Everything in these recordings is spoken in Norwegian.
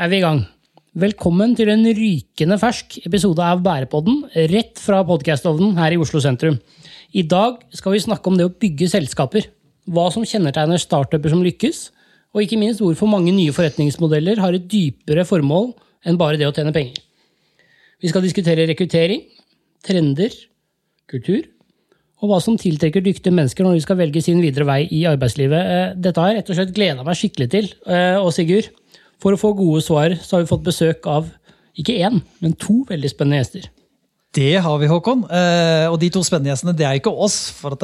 Er vi i gang. Velkommen til en rykende fersk episode av Bærepodden rett fra podkastovnen her i Oslo sentrum. I dag skal vi snakke om det å bygge selskaper. Hva som kjennetegner startuper som lykkes, og ikke minst hvorfor mange nye forretningsmodeller har et dypere formål enn bare det å tjene penger. Vi skal diskutere rekruttering, trender, kultur og hva som tiltrekker dyktige mennesker når de skal velge sin videre vei i arbeidslivet. Eh, dette har jeg rett og slett gleda meg skikkelig til. Eh, og Sigurd, for å få gode svar så har vi fått besøk av ikke én, men to veldig spennende gjester. Det har vi, Håkon. Eh, og de to spennende gjestene, det er ikke oss. For at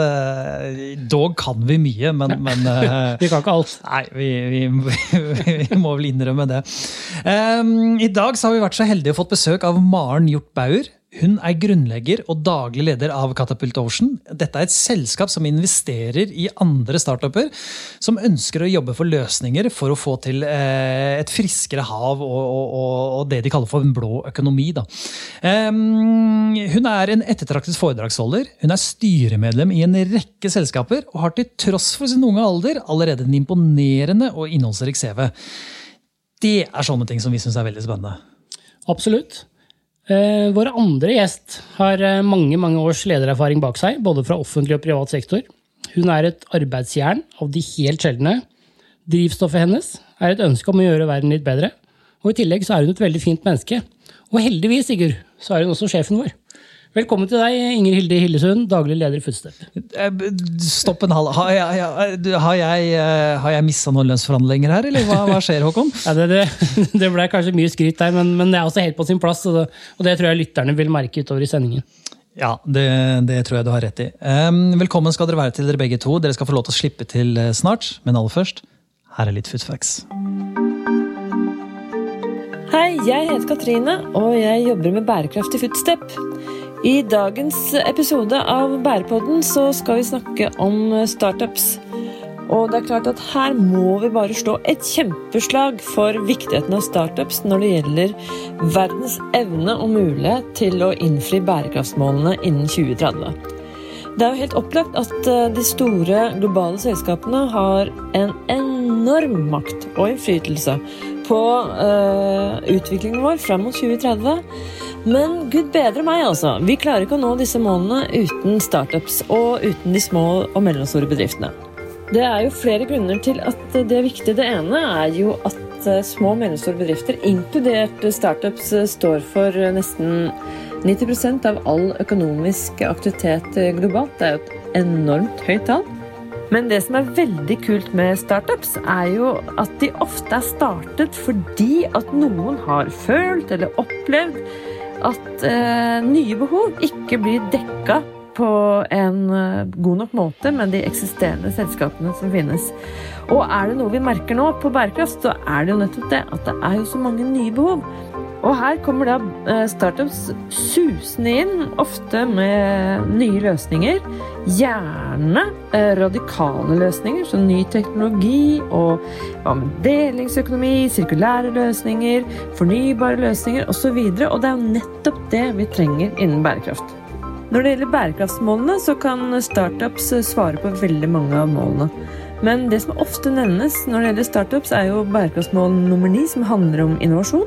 dog kan vi mye, men, men Vi kan ikke alt. Nei, vi, vi, vi, må vel innrømme det. I dag så har vi vært så heldige å fått besøk av Maren Hjort Bauer. Hun er grunnlegger og daglig leder av Catapult Ocean. Dette er et selskap som investerer i andre startuper som ønsker å jobbe for løsninger for å få til eh, et friskere hav og, og, og, det de kaller for en blå økonomi. Da. hun er en ettertraktet foredragsholder. Hun er styremedlem i en rekke selskaper og har til tross for sin unge alder allerede en imponerende og innholdsrik CV. Det er sånne ting som vi syns er veldig spennende. Absolutt. Eh, vår andre gjest har eh, mange mange års ledererfaring bak seg, både fra offentlig og privat sektor. Hun er et arbeidsjern av de helt sjeldne. Drivstoffet hennes er et ønske om å gjøre verden litt bedre. Og i tillegg så er hun et veldig fint menneske. Og heldigvis, Sigurd, så er hun også sjefen vår. Velkommen til deg, Inger Hilde Hillesund, daglig leder i Footstep. Eh, stopp en halv. Har jeg, har jeg, har jeg missa noen lønnsforhandlinger her, eller hva, hva skjer, Håkon? ja, det, det, det, ble kanskje mye skryt der, men, men, det er også helt på sin plass. Og det, og det tror jeg lytterne vil merke utover i sendingen. Ja, det, det, tror jeg du har rett i. Um, velkommen skal dere være til dere begge to. Dere skal få lov til å slippe til eh, snart, men aller først, her er litt footfacts. Hei, jeg heter Katrine, og jeg jobber med bærekraft i Footstep. I dagens episode av Bærepodden så skal vi snakke om startups. Og det er klart at her må vi bare slå et kjempeslag for viktigheten av startups når det gjelder verdens evne og mulighet til å innfri bærekraftsmålene innen 2030. Det er jo helt opplagt at eh, de store globale selskapene har en enorm makt og innflytelse på uh, utviklingen vår fram mot 2030. Men gud bedre meg, altså. Vi klarer ikke å nå disse målene uten startups og uten de små og mellomstore bedriftene. Det er jo flere grunner til at det er viktig. Det ene er jo at eh, små og mellomstore bedrifter, inkludert startups, står for nesten 90% av all økonomisk aktivitet globalt. Det er jo et enormt høyt tall. Men det som er veldig kult med startups, er jo at de ofte er startet fordi at noen har følt eller opplevd at eh, nye behov ikke blir dekka på en eh, god nok måte med de eksisterende selskapene som finnes. Og er det noe vi merker nå på bærekraft, så er det jo nettopp det at det er jo så mange nye behov. Og her kommer da eh, startups susende inn, ofte med nye løsninger. Gjerne eh, radikale løsninger, som ny teknologi og hva med delingsøkonomi, sirkulære løsninger, fornybare løsninger osv. Og, så og det er jo nettopp det vi trenger innen bærekraft. Når det gjelder bærekraftsmålene, så kan startups svare på veldig mange av målene. Men det som ofte nevnes når det gjelder startups, er jo bærekraftsmål nummer ni, som handler om innovasjon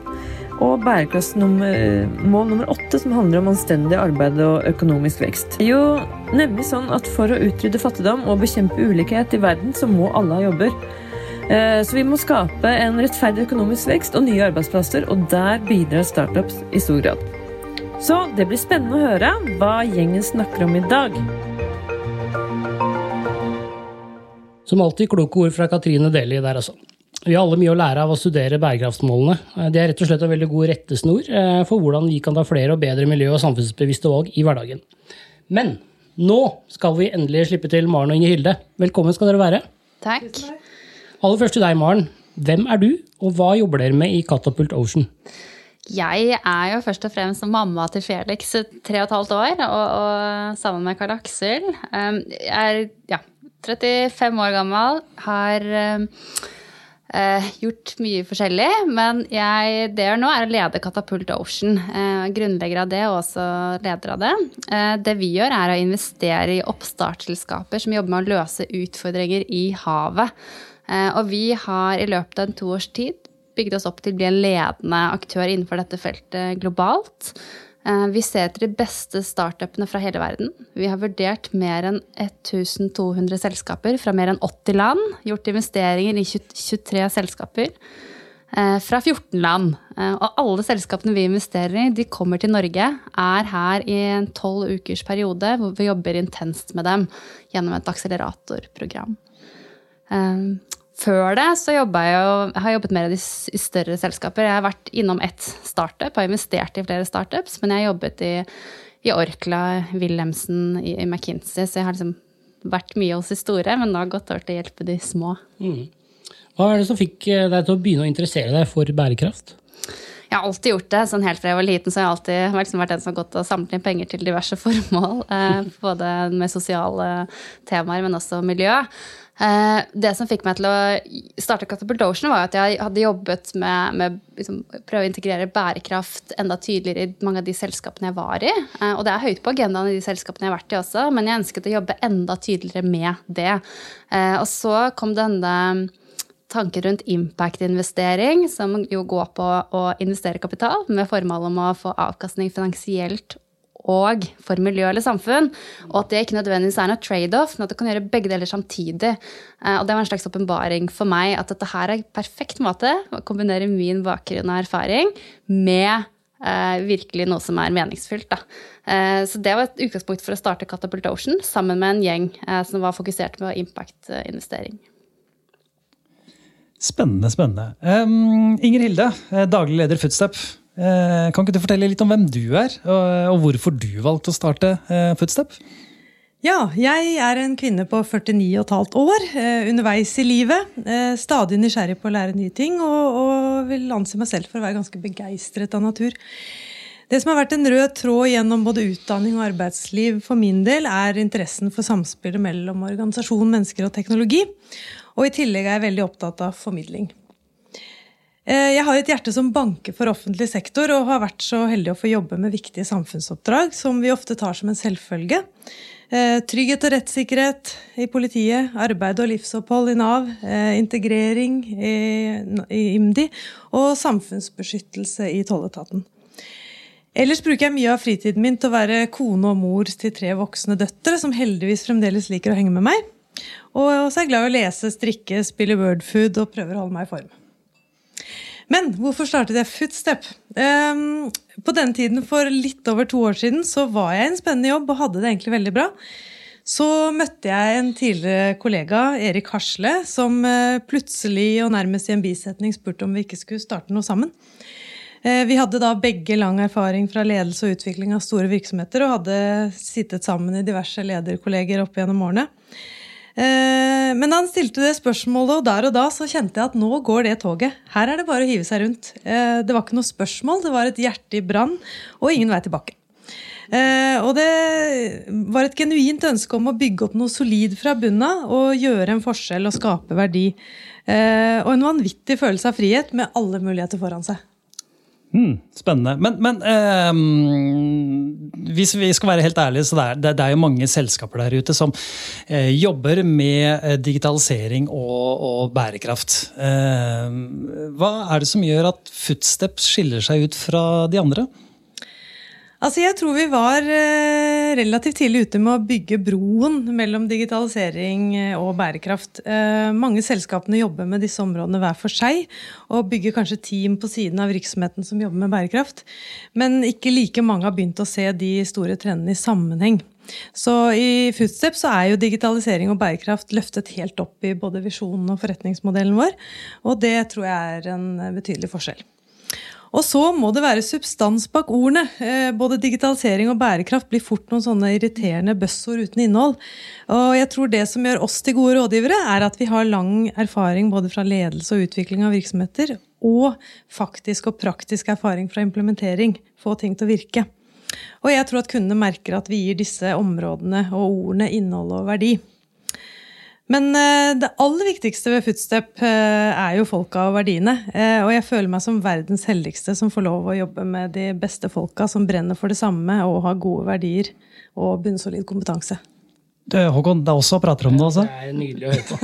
og bærekraftsmål nummer åtte, som handler om anstendig arbeid og økonomisk vekst. Jo, nemlig sånn at For å utrydde fattigdom og bekjempe ulikhet i verden, så må alle ha jobber. Eh, så vi må skape en rettferdig økonomisk vekst og nye arbeidsplasser, og der bidrar startups i stor grad. Så det blir spennende å høre hva gjengen snakker om i dag. Som alltid kloke ord fra Katrine Deli der, altså. Vi har alle mye å lære av å studere bærekraftsmålene. Det er rett og slett en veldig god rettesnor eh, for hvordan vi kan ta flere og bedre miljø- og samfunnsbevisste valg i hverdagen. Men nå skal vi endelig slippe til Maren og Inger Hilde. Velkommen skal dere være. Takk. Aller først til deg, Maren. Hvem er du, og hva jobber dere med i Catapult Ocean? Jeg er jo først og fremst mamma til Felix, tre og et halvt år, og, og sammen med Karl Aksel. Jeg er ja, 35 år gammel, har Eh, gjort mye forskjellig, men jeg, det jeg gjør nå, er å lede Katapult Ocean. Eh, grunnlegger av det og også leder av det. Eh, det vi gjør, er å investere i oppstartsselskaper som jobber med å løse utfordringer i havet. Og vi har i løpet av en to års tid bygd oss opp til å bli en ledende aktør innenfor dette feltet globalt. Eh, vi ser etter de beste startupene fra hele verden. Vi har vurdert mer enn 1200 selskaper fra mer enn 80 land. Gjort investeringer i 23 selskaper eh, fra 14 land. Eh, og alle selskapene vi investerer i, de kommer til Norge, er her i en tolv ukers periode hvor vi jobber intenst med dem gjennom et akseleratorprogram. Før det så jeg jo Jeg har jobbet mer i større selskaper. Jeg har vært innom ett startup, har investert i flere startups, men jeg har jobbet i, i Orkla, Wilhelmsen, i, i, McKinsey, så jeg har liksom vært mye hos de store, men nå har gått over til å hjelpe de små. Mm. Hva er det som fikk eh, deg til å begynne å interessere deg for bærekraft? Jeg har alltid gjort det. sånn Helt fra jeg var liten så har jeg alltid liksom vært den som har gått og samlet inn penger til diverse formål. Eh, både med sosiale temaer, men også miljø. Eh, det som fikk meg til å starte Catapult Ocean, var at jeg hadde jobbet med, med liksom, prøve å integrere bærekraft enda tydeligere i mange av de selskapene jeg var i. Eh, og det er høyt på agendaen i de selskapene jeg har vært i også, men jeg ønsket å jobbe enda tydeligere med det. Eh, og så kom denne tanken rundt impact-investering, som jo går på å investere kapital med formål om å få avkastning finansielt og for miljø eller samfunn. Og at det ikke nødvendigvis er noe trade-off, men at du kan gjøre begge deler samtidig. Eh, og det var en slags åpenbaring for meg at dette her er perfekt måte å kombinere min bakgrunn og erfaring med eh, virkelig noe som er meningsfylt. Da. Eh, så det var et utgangspunkt for å starte Catapult Ocean sammen med en gjeng eh, som var fokusert på impact-investering. Spennende, spennende. Um, Inger Hilde, eh, daglig leder Footstep. Eh, kan ikke du fortelle litt om hvem du er, og hvorfor du valgte å starte eh, Footstep? Ja, jeg er en kvinne på 49,5 år, eh, underveis i livet. Stadig nysgjerrig på å lære nye ting, og, og vil anse meg selv for å være ganske begeistret av natur. Det som har vært en rød tråd gjennom både utdanning og arbeidsliv for min del, er interessen for samspillet mellom organisasjon, mennesker og teknologi. Og i tillegg er jeg veldig opptatt av formidling. Eh, jeg har et hjerte som banker for offentlig sektor, og har vært så heldig å få jobbe med viktige samfunnsoppdrag som vi ofte tar som en selvfølge. Eh, trygghet og rettssikkerhet i politiet, arbeid og livsopphold i Nav, eh, integrering i IMDi og samfunnsbeskyttelse i tolletaten. Ellers bruker jeg mye av fritiden min til å være kone og mor til tre voksne døtre, som heldigvis fremdeles liker å henge med meg. Og så er jeg glad i å lese, strikke, spille wordfood og prøver å holde meg i form. Men hvorfor startet jeg Footstep? Um, på den tiden for litt over to år siden så var jeg i en spennende jobb og hadde det egentlig veldig bra. Så møtte jeg en tidligere kollega, Erik Hasle, som uh, plutselig og nærmest i en bisetning spurte om vi ikke skulle starte noe sammen. Uh, vi hadde da begge lang erfaring fra ledelse og utvikling av store virksomheter og hadde sittet sammen i diverse lederkolleger opp gjennom årene. Eh, da han stilte det spørsmålet, og der og da så kjente jeg at nå går det toget. Her er det bare å hive seg rundt. Eh, det var ikke noe spørsmål, det var et hjerte i brann, og ingen vei tilbake. Eh, og det var et genuint ønske om å bygge opp noe solid fra bunnen av og gjøre en forskjell og skape verdi. Og en vanvittig følelse av frihet med alle muligheter foran seg. Mm, spennende. Men, men eh, hvis vi skal være helt ærlige, så det er, det er jo mange selskaper der ute som eh, jobber med eh, digitalisering og, og bærekraft. Eh, hva er det som gjør at Footsteps skiller seg ut fra de andre? Altså, jeg tror vi var eh, relativt tidlig ute med å bygge broen mellom digitalisering eh, og bærekraft. Eh, mange selskapene jobber med disse områdene hver for seg, og bygger kanskje team på siden av virksomheten som jobber med bærekraft. Men ikke like mange har begynt å se de store trendene i sammenheng. Så i Foodstep så er jo digitalisering og bærekraft løftet helt opp i både visjonen og forretningsmodellen vår, og det tror jeg er en betydelig forskjell. Og så må det være substans bak ordene. Eh, både digitalisering og bærekraft blir fort noen sånne irriterende buzzord uten innhold. Og jeg tror det som gjør oss til gode rådgivere, er at vi har lang erfaring både fra ledelse og utvikling av virksomheter, og faktisk og praktisk erfaring fra implementering. Få ting til å virke. Og jeg tror at kundene merker at vi gir disse områdene og ordene innhold og verdi. Men eh, det aller viktigste ved Footstep eh, er jo folka og verdiene. Eh, og jeg føler meg som verdens heldigste som får lov å jobbe med de beste folka som brenner for det samme og har gode verdier og bunnsolid kompetanse. Håkon, det er også prater om det også. Det er nydelig å høre på.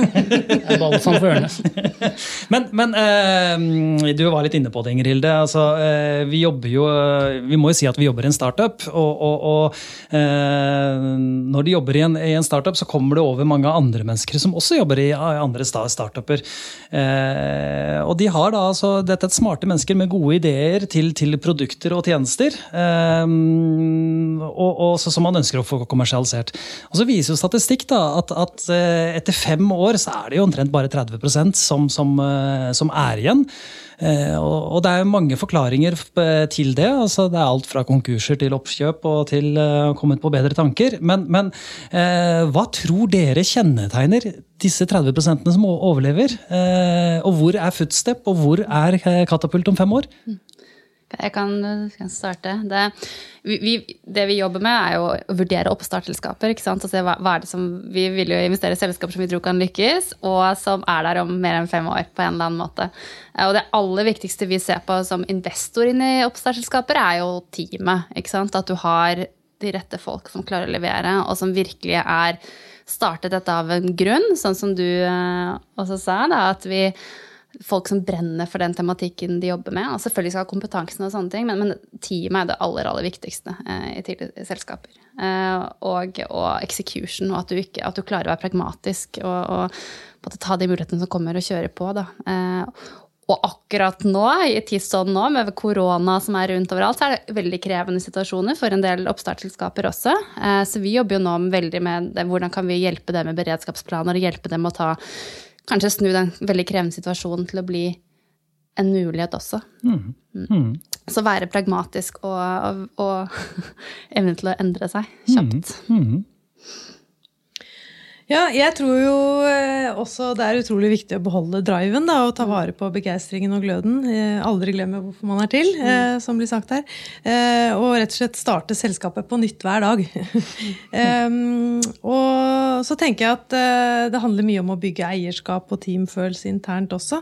Det er balsam for ørene. Men, men eh, du var litt inne på det, Inger Hilde. Altså, eh, vi jobber jo eh, Vi må jo si at vi jobber i en startup. Og, og, og eh, når de jobber i en, i en, startup, så kommer det over mange andre mennesker som også jobber i andre startuper. Og de har da altså Dette er smarte mennesker med gode ideer til, til produkter og tjenester. og, og, så, som man ønsker å få kommersialisert. Og så viser statistikk da, at, at, eh, etter fem år så er det jo omtrent bare 30% som, som, eh, som er igjen. Eh, og, det er mange forklaringer til det. altså Det er alt fra konkurser til oppkjøp og til å komme på bedre tanker. Men, men hva tror dere kjennetegner disse 30% som overlever? og hvor er Footstep, og hvor er Katapult om fem år? Mm. Jeg kan, kan starte. Det vi, det vi, jobber med, er jo å vurdere sant? Altså, hva, hva, vi vil jo investere i selskaper som vi tror kan lykkes, og som er der om mer enn fem år. på en eller annen måte. Og det aller viktigste vi ser på som investor inn i oppstartsselskaper, er jo teamet. ikke sant? At du har de rette folk som klarer å levere, og som virkelig er startet dette av en grunn, sånn som du eh, også sa. da, at vi folk som brenner for den tematikken de jobber med. Og selvfølgelig skal ha kompetansen og sånne ting, men, men teamet er det aller, aller viktigste eh, i tidligere selskaper. Eh, og, og, execution, og at du, ikke, at du, klarer å være pragmatisk og, og ta de mulighetene som kommer, og kjøre på. Da. Eh, og akkurat nå, i tidsånden nå, med korona som er rundt overalt, så er det veldig krevende situasjoner for en del oppstartsselskaper også. Eh, så vi jobber jo nå veldig med det, hvordan kan vi hjelpe dem med beredskapsplaner og hjelpe dem å ta kanskje snu den veldig krevende situasjonen til å bli en mulighet også. Mm. Mm. Så være pragmatisk og, og, og evne til å endre seg kjapt. Mm. Mm. Ja, jeg tror jo eh, også det er utrolig viktig å beholde driven da, og ta vare på begeistringen og gløden. Eh, aldri glemme hvorfor man er til, eh, som blir sagt her. Og rett og slett starte selskapet på nytt hver dag. og så tenker jeg at det handler mye om å bygge eierskap og teamfølelse internt også.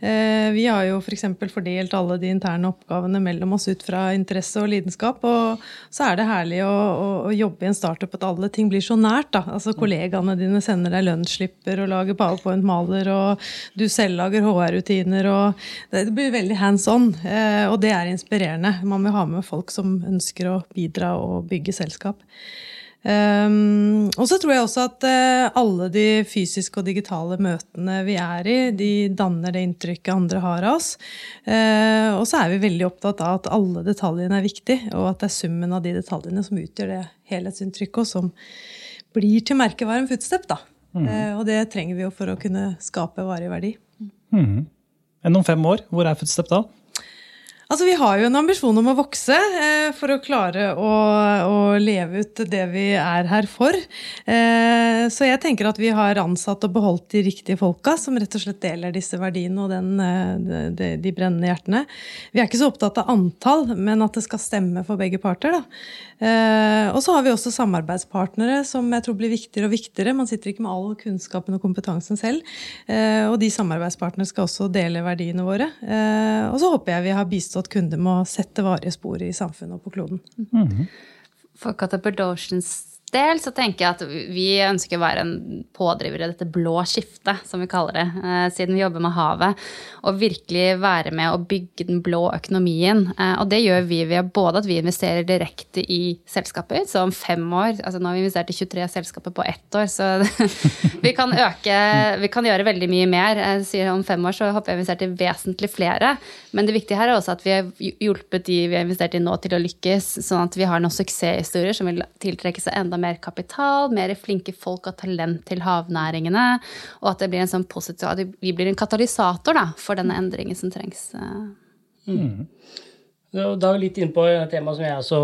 Vi har jo f.eks. For fordelt alle de interne oppgavene mellom oss ut fra interesse og lidenskap. Og så er det herlig å, å, å jobbe i en startup at alle ting blir så nært. da, altså kollegaene dine sender deg lønnsslipper og lager powerpoint-maler, og du selv lager HR-rutiner. og Det blir veldig hands on, eh, og det er inspirerende. Man vil ha med folk som ønsker å bidra og bygge selskap. Um, og så tror jeg også at uh, alle de fysiske og digitale møtene vi er i, de danner det inntrykket andre har av oss. Uh, og så er vi veldig opptatt av at alle detaljene er viktig, og at det er summen av de detaljene som utgjør det helhetsinntrykket, og som blir til merkevaren Footstep. da. Mm. Eh, og det trenger vi jo for å kunne skape varig verdi. Mm. Enn om fem år, hvor er Footstep da? Altså, Vi har jo en ambisjon om å vokse eh, for å klare å, å, leve ut det vi er her for. Eh, så jeg tenker at vi har ansatt og beholdt de riktige folka, som rett og slett deler disse verdiene og den, eh, de, de, brennende hjertene. Vi er ikke så opptatt av antall, men at det skal stemme for begge parter. Eh, og så har vi også samarbeidspartnere som jeg tror blir viktigere og viktigere. Man sitter ikke med all kunnskapen og kompetansen selv. Eh, og de samarbeidspartnerne skal også dele verdiene våre. Eh, og så håper jeg vi har bistått bistått kunder må sette varige spor i samfunnet og på kloden. Mm. For Catapult Oceans del så tenker jeg at vi ønsker å være en pådriver i dette blå skiftet, som vi kaller det, eh, siden vi jobber med havet. Og virkelig være med å bygge den blå økonomien. Eh, og det gjør vi ved både at vi investerer direkte i selskaper, så om fem år altså Nå har vi investert i 23 selskaper på ett år, så vi kan øke Vi kan gjøre veldig mye mer. Jeg sier om fem år så håper jeg vi investert i vesentlig flere. Men det viktige her er også at vi har hjulpet de vi har investert i nå, til å lykkes, sånn at vi har noen suksesshistorier som vil tiltrekke seg enda mer mer kapital, mer flinke folk og talent til havnæringene. Og at det blir sånn positiv, at vi blir en katalysator da, for denne endringen som trengs. Mm. Da er vi litt inne på et tema som jeg også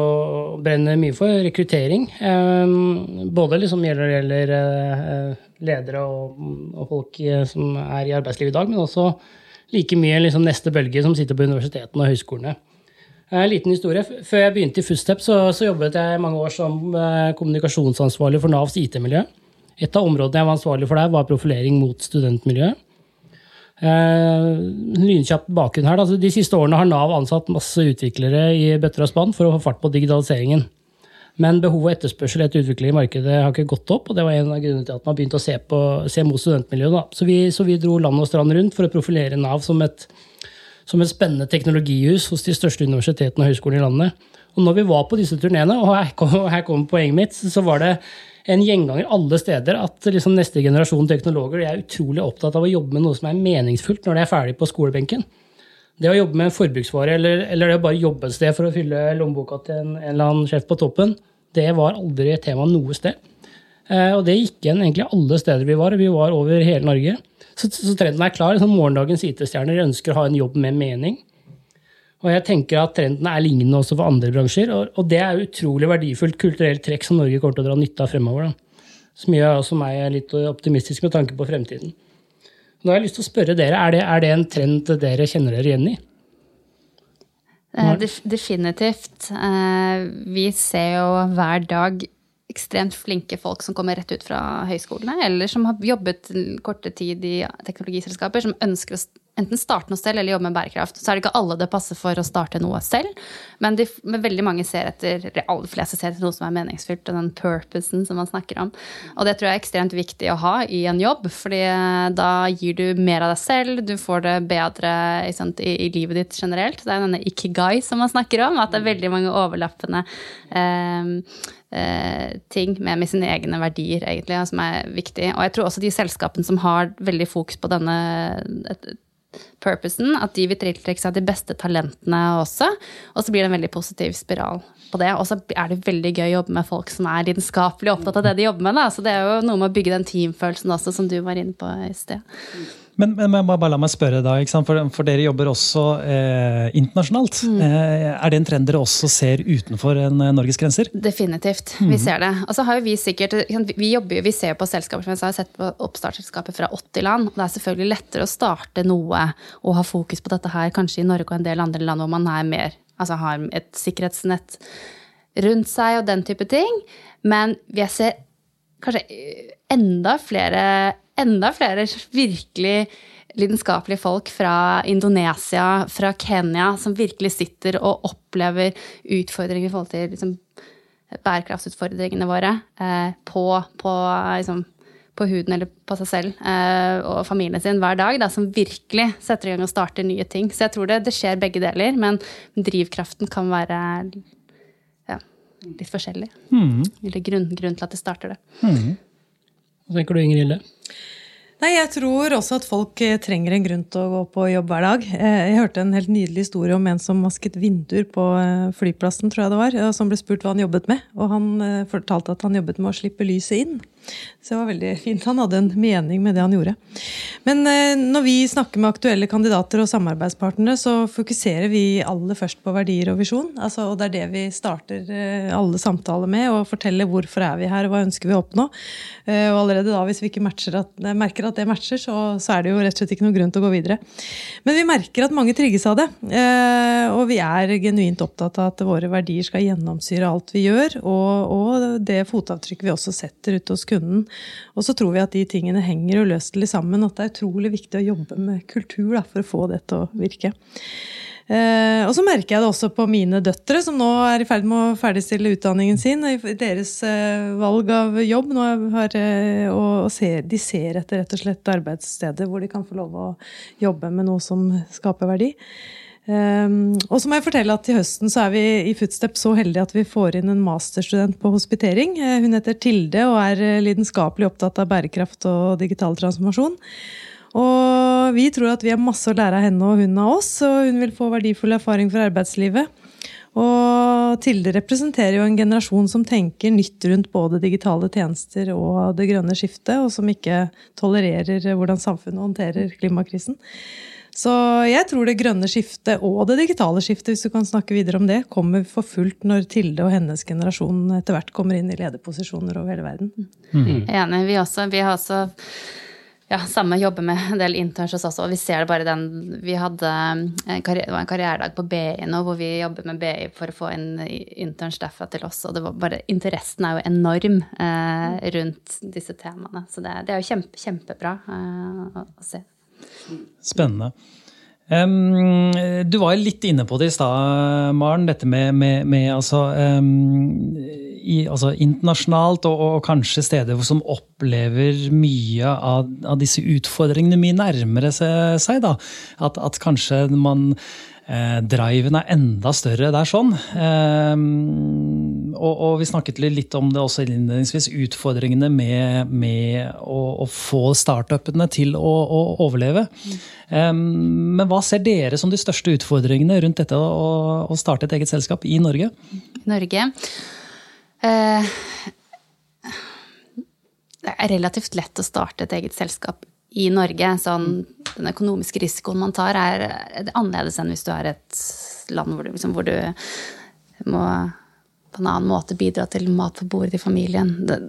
brenner mye for, rekruttering. Ehm, både liksom gjelder, gjelder eh, ledere og, folk eh, som er i arbeidslivet i dag, men også like mye liksom neste bølge som sitter på universitetene og høyskolene. En liten historie. Før jeg begynte i Footstep, så, så jobbet jeg mange år som eh, kommunikasjonsansvarlig for Navs IT-miljø. Et av områdene jeg var ansvarlig for der, var profilering mot studentmiljøet. Eh, lynkjapp bakgrunn her. Altså, de siste årene har Nav ansatt masse utviklere i bøtter og spann for å få fart på digitaliseringen. Men behov og etterspørsel etter utvikling i markedet har ikke gått opp, og det var en av grunnene til at man begynte å se, på, se mot studentmiljøet. Så vi, så vi dro land og strand rundt for å profilere Nav som et, som et spennende teknologihus hos de største universitetene og høyskolene i landet. Og når vi var på disse turneene, og her kommer kom poenget mitt, så var det en gjenganger alle steder at liksom neste generasjon teknologer er utrolig opptatt av å jobbe med noe som er meningsfullt når de er ferdig på skolebenken. Det å jobbe med en forbruksvare eller, eller det å bare jobbe et sted for å fylle lommeboka til en, en eller annen sjef på toppen, det var aldri et tema noe sted. Eh, og det gikk igjen egentlig alle steder vi var. Vi var over hele Norge. Så, så trenden er klar. Liksom morgendagens IT-stjerner ønsker å ha en jobb med mening. Og jeg tenker at trenden er lignende også for andre bransjer. Og, og det er utrolig verdifullt kulturelt trekk som Norge kommer til å dra nytte av fremover. Da. Som gjør også meg litt optimistisk med tanke på fremtiden. Nå har jeg lyst til å spørre dere, Er det, er det en trend dere kjenner dere igjen i? Eh, definitivt. Eh, vi ser jo hver dag ekstremt flinke folk som kommer rett ut fra høyskolene, eller som har jobbet korte tid i teknologiselskaper, som ønsker å enten starte noe selv eller jobbe med bærekraft. Så er det ikke alle det passer for å starte noe selv, men, de, men veldig mange ser etter, de aller fleste ser etter noe som er meningsfylt, og den purposen som man snakker om. Og det tror jeg er ekstremt viktig å ha i en jobb, fordi eh, da gir du mer av deg selv, du får det bedre sant, i, i, livet ditt generelt. Det er denne ikigai som man snakker om, at det er veldig mange overlappende eh, eh, ting med, med, sine egne verdier, egentlig, som er viktig. Og jeg tror også de selskapene som har veldig fokus på denne et, purposen, at de vil tiltrekke seg de beste talentene også. Og så blir det en veldig positiv spiral på det. Og så er det veldig gøy å jobbe med folk som er lidenskapelig opptatt av det de jobber med. Da. Så det er jo noe med å bygge den teamfølelsen også, som du var inne på i sted. Men, men, men bare la meg spørre, da, for, for, dere jobber også eh, internasjonalt. Mm. Eh, er det en trend dere også ser utenfor en, eh, Norges grenser? Definitivt. Mm. Vi ser det. Og så har jo vi sikkert, vi jobber vi ser på selskaper som jeg har sett på oppstartsselskaper fra 80 land. Det er selvfølgelig lettere å starte noe og ha fokus på dette her kanskje i Norge og en del andre land hvor man er mer, altså har et sikkerhetsnett rundt seg og den type ting. Men vi ser kanskje enda flere enda flere virkelig lidenskapelige folk fra Indonesia, fra Kenya, som virkelig sitter og opplever utfordringer i forhold til liksom, bærekraftsutfordringene våre eh, på, på, liksom, på, huden eller på seg selv eh, og familien sin hver dag, da, som virkelig setter i gang og starter nye ting. Så jeg tror det, det skjer begge deler, men drivkraften kan være ja, litt forskjellig. Mm. Eller grunn, grunn, til at det starter det. Mm. Hva tenker du, Ingrid Hilde? Nei, Jeg tror også at folk eh, trenger en grunn til å gå på jobb hver dag. Eh, jeg hørte en helt nydelig historie om en som vasket vinduer på eh, flyplassen, tror jeg det var, som ble spurt hva han jobbet med. Og han fortalte at han jobbet med å slippe lyset inn. Så det var veldig fint. Han hadde en mening med det han gjorde. Men når vi snakker med aktuelle kandidater og samarbeidspartnere, så fokuserer vi aller først på verdier og visjon. Altså, og det er det vi starter alle samtaler med. Og forteller hvorfor er vi her, og hva ønsker vi å oppnå. Og allerede da, hvis vi ikke at, merker at det matcher, så, så, er det jo rett og slett ikke noen grunn til å gå videre. Men vi merker at mange trigges av det. Eh, og vi er genuint opptatt av at våre verdier skal gjennomsyre alt vi gjør, og, og det fotavtrykket vi også setter ute hos kunden. Og så tror vi at de tingene henger uløselig sammen, at det er utrolig viktig å jobbe med kultur da, for å få det til å virke. Eh, og så merker jeg det også på mine døtre, som nå er i ferd med å ferdigstille utdanningen sin. I deres eh, valg av jobb. Har, eh, og ser, de ser etter rett og slett arbeidssteder hvor de kan få lov å jobbe med noe som skaper verdi. Um, og så må jeg fortelle at Til høsten så er vi i Footstep så heldige at vi får inn en masterstudent på hospitering. Hun heter Tilde og er lidenskapelig opptatt av bærekraft og digital transformasjon. Og vi tror at vi har masse å lære av henne og hun av oss, og hun vil få verdifull erfaring fra arbeidslivet. Og Tilde representerer jo en generasjon som tenker nytt rundt både digitale tjenester og det grønne skiftet, og som ikke tolererer hvordan samfunnet håndterer klimakrisen. Så jeg tror det grønne skiftet og det digitale skiftet hvis du kan snakke videre om det, kommer for fullt når Tilde og hennes generasjon etter hvert kommer inn i lederposisjoner over hele verden. Mm. Enig. Vi, også, vi har også ja, samme jobber med en del interns hos oss, og vi ser det bare den Vi hadde en, karriere, det var en karrieredag på BI nå hvor vi jobber med BI for å få en interns derfra til oss, og det var bare interessen er jo enorm eh, rundt disse temaene. Så det, det er jo kjempe, kjempebra eh, å, å, se. Spennende. Um, du var litt inne på det i stad, Maren. Dette med, med, med altså um, i, altså internasjonalt, og, og, kanskje steder som opplever mye av, av disse utfordringene mye nærmere seg. da. At, at kanskje man eh, driven er enda større der sånn. Eh, og, og, vi snakket litt om det også innledningsvis, utfordringene med, med å, å, få startupene til å, å overleve. Mm. Men hva ser dere som de største utfordringene rundt dette å, å starte et eget selskap i Norge? Norge? Eh, det er relativt lett å starte et eget selskap i Norge. Sånn, den økonomiske risikoen man tar, er, er annerledes enn hvis du er et land hvor du, liksom, hvor du må på en annen måte bidra til mat på bordet til familien. Det,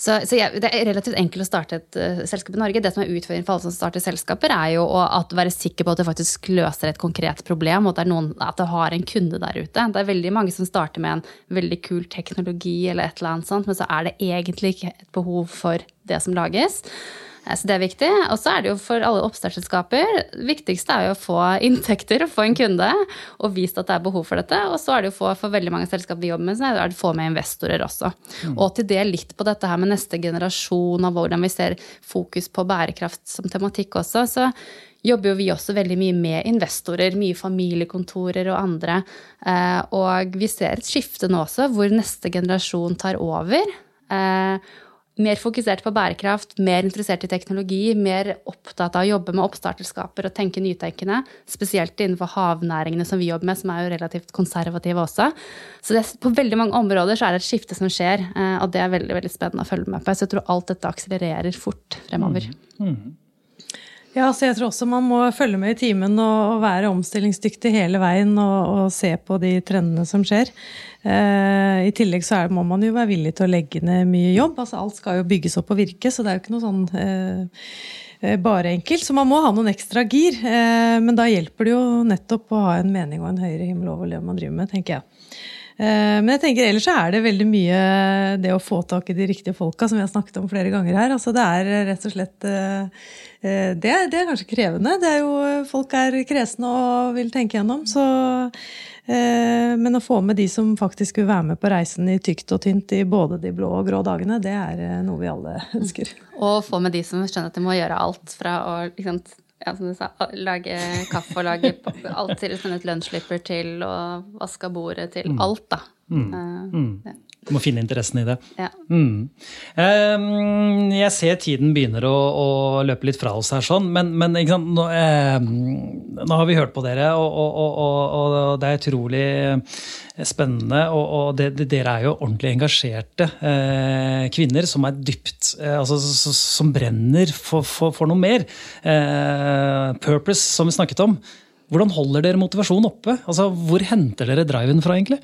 så, så jeg, det er relativt enkelt å starte et uh, selskap i Norge. Det som er utfordringen for alle som starter selskaper, er jo å være sikker på at du faktisk løser et konkret problem, og at, noen, at du har en kunde der ute. Det er veldig mange som starter med en veldig kul teknologi eller et eller annet sånt, men så er det egentlig ikke et behov for det som lages. Eh, så det er viktig. Og så er det jo for alle oppstartsselskaper det viktigste er jo å få inntekter og få en kunde og vist at det er behov for dette. Og så er det jo få, for veldig mange selskap vi jobber med, så er det å få med investorer også. Mm. Og til det litt på dette her med neste generasjon og hvordan vi ser fokus på bærekraft som tematikk også. så jobber jo vi også veldig mye med investorer, mye familiekontorer og andre. Eh, og vi ser et skifte nå også, hvor neste generasjon tar over. Mer fokusert på bærekraft, mer interessert i teknologi, mer opptatt av å jobbe med oppstarterskaper og tenke nytenkende. Spesielt innenfor havnæringene som vi jobber med, som er jo relativt konservative også. Så det, på veldig mange områder så er det et skifte som skjer, eh, og det er veldig veldig spennende å følge med på. Så jeg tror alt dette akselererer fort fremover. Mm. Mm. Ja, så jeg tror også man må følge med i timen og, være omstillingsdyktig hele veien og, og se på de trendene som skjer. Eh, I tillegg så er, må man jo være villig til å legge ned mye jobb. altså Alt skal jo bygges opp og virke, så det er jo ikke noe sånn eh, eh, bare enkelt. Så man må ha noen ekstra gir. Eh, men da hjelper det jo nettopp å ha en mening og en høyere himmel over det man driver med, tenker jeg. Eh, men jeg tenker ellers så er det veldig mye det å få tak i de riktige folka, som vi har snakket om flere ganger her. Altså det er rett og slett eh, det, det er kanskje krevende. Det er jo, folk er kresne og vil tenke gjennom. Så Eh, men å få med de som faktisk vil være med på reisen i tykt og tynt i både de blå og grå dagene, det er eh, noe vi alle ønsker. Og få med de som skjønner at de må gjøre alt fra å liksom, ja, som du sa, lage kaffe og lage alt til sende et lunsjslipper til og vaske bordet til mm. alt, da. Mm. Uh. Ja. Du må finne interessen i det. Ja. Mm. Um, jeg ser tiden begynner å, å, løpe litt fra oss her, sånn, men, men nå, um, nå, har vi hørt på dere, og, og, og det er utrolig spennende. Og, det, dere er jo ordentlig engasjerte uh, kvinner som er dypt uh, altså, Som brenner for, for, for noe mer. Uh, purpose, som vi snakket om. Hvordan holder dere motivasjonen oppe? Altså, hvor henter dere driven fra, egentlig?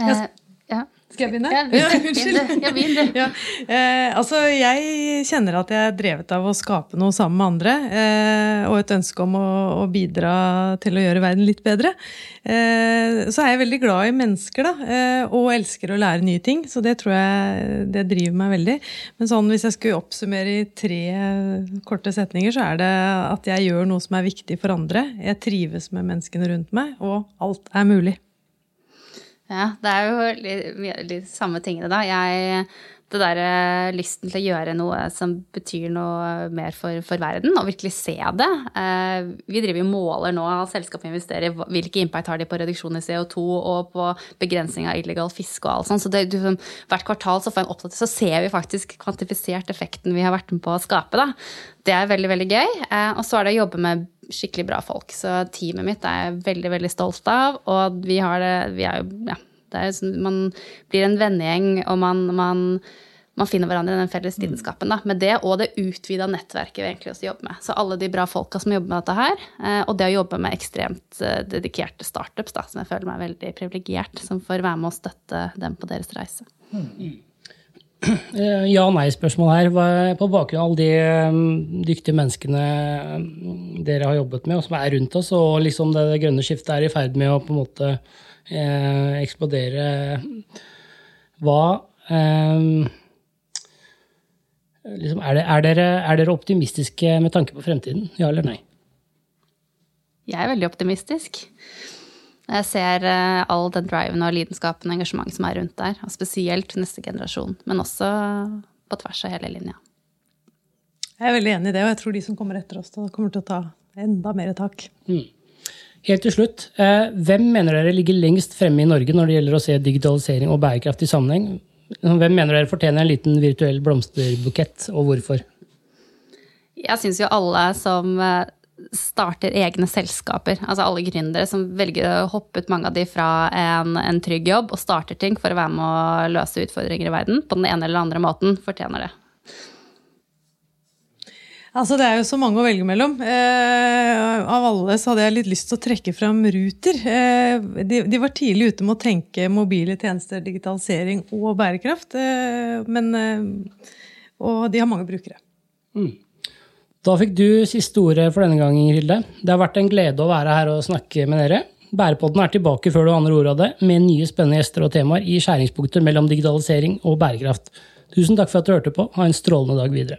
Eh, ja. Skal jeg begynne? Ja, unnskyld. Ja. Eh, altså, jeg kjenner at jeg er drevet av å skape noe sammen med andre. Eh, og et ønske om å, å, bidra til å gjøre verden litt bedre. Eh, så er jeg veldig glad i mennesker, da. Og elsker å lære nye ting. Så det tror jeg det driver meg veldig. Men sånn, hvis jeg skulle oppsummere i tre korte setninger, så er det at jeg gjør noe som er viktig for andre. Jeg trives med menneskene rundt meg, og alt er mulig. Ja, det er jo litt, litt samme tingene, da. Jeg, det derre eh, lysten til å gjøre noe som betyr noe mer for, for, verden, og virkelig se det. Eh, vi driver jo måler nå, selskapet investerer, hvilke impact har de på reduksjon i CO2 og på begrensning av illegal fiske og alt sånt. Så det, du, hvert kvartal så, får en oppdatering, så ser vi faktisk kvantifisert effekten vi har vært med på å skape. Da. Det er veldig, veldig gøy. Eh, og så er det å jobbe med skikkelig bra folk. Så teamet mitt er jeg veldig, veldig stolt av. Og vi har det Vi er jo Ja. Sånn, man blir en vennegjeng, og man, man, man finner hverandre i den felles lidenskapen. Da, med det og det utvida nettverket vi egentlig også jobber med. Så alle de bra folka som jobber med dette her, eh, og det å jobbe med ekstremt eh, dedikerte startups, da, som jeg føler meg veldig privilegert, som får være med å støtte dem på deres reise. Mm. Eh, ja-nei-spørsmål her. På bakgrunn av alle de mm, dyktige menneskene mm, dere har jobbet med, og som er rundt oss, og liksom det, grønne skiftet er i ferd med å på en måte eh, eksplodere Hva eh, liksom, er, det, er, dere, er dere optimistiske med tanke på fremtiden? Ja eller nei? Jeg er veldig optimistisk. Jeg ser eh, all den driven og lidenskapen og engasjementet som er rundt der. Og spesielt neste generasjon, men også på tvers av hele linja. Jeg er veldig enig i det, og jeg tror de som kommer etter oss, da kommer til å ta enda mer tak. Helt til slutt, eh, hvem mener dere ligger lengst fremme i Norge når det gjelder å se digitalisering og bærekraft i sammenheng? Hvem mener dere fortjener en liten virtuell blomsterbukett, og hvorfor? Jeg syns jo alle som eh, starter egne selskaper, altså alle gründere som velger å hoppe ut mange av de fra en, en trygg jobb og starter ting for å være med å løse utfordringer i verden på den ene eller andre måten, fortjener det. Altså, Det er jo så mange å velge mellom. Eh, av alle så hadde jeg litt lyst til å trekke fram Ruter. Eh, de, de, var tidlig ute med å tenke mobile tjenester, digitalisering og bærekraft. Eh, men, eh, og de har mange brukere. Mm. Da fikk du siste ordet for denne gangen, Hilde. Det har vært en glede å være her og snakke med dere. Bærepodden er tilbake før du aner ordet av det, med nye spennende gjester og temaer i skjæringspunkter mellom digitalisering og bærekraft. Tusen takk for at du hørte på. Ha en strålende dag videre.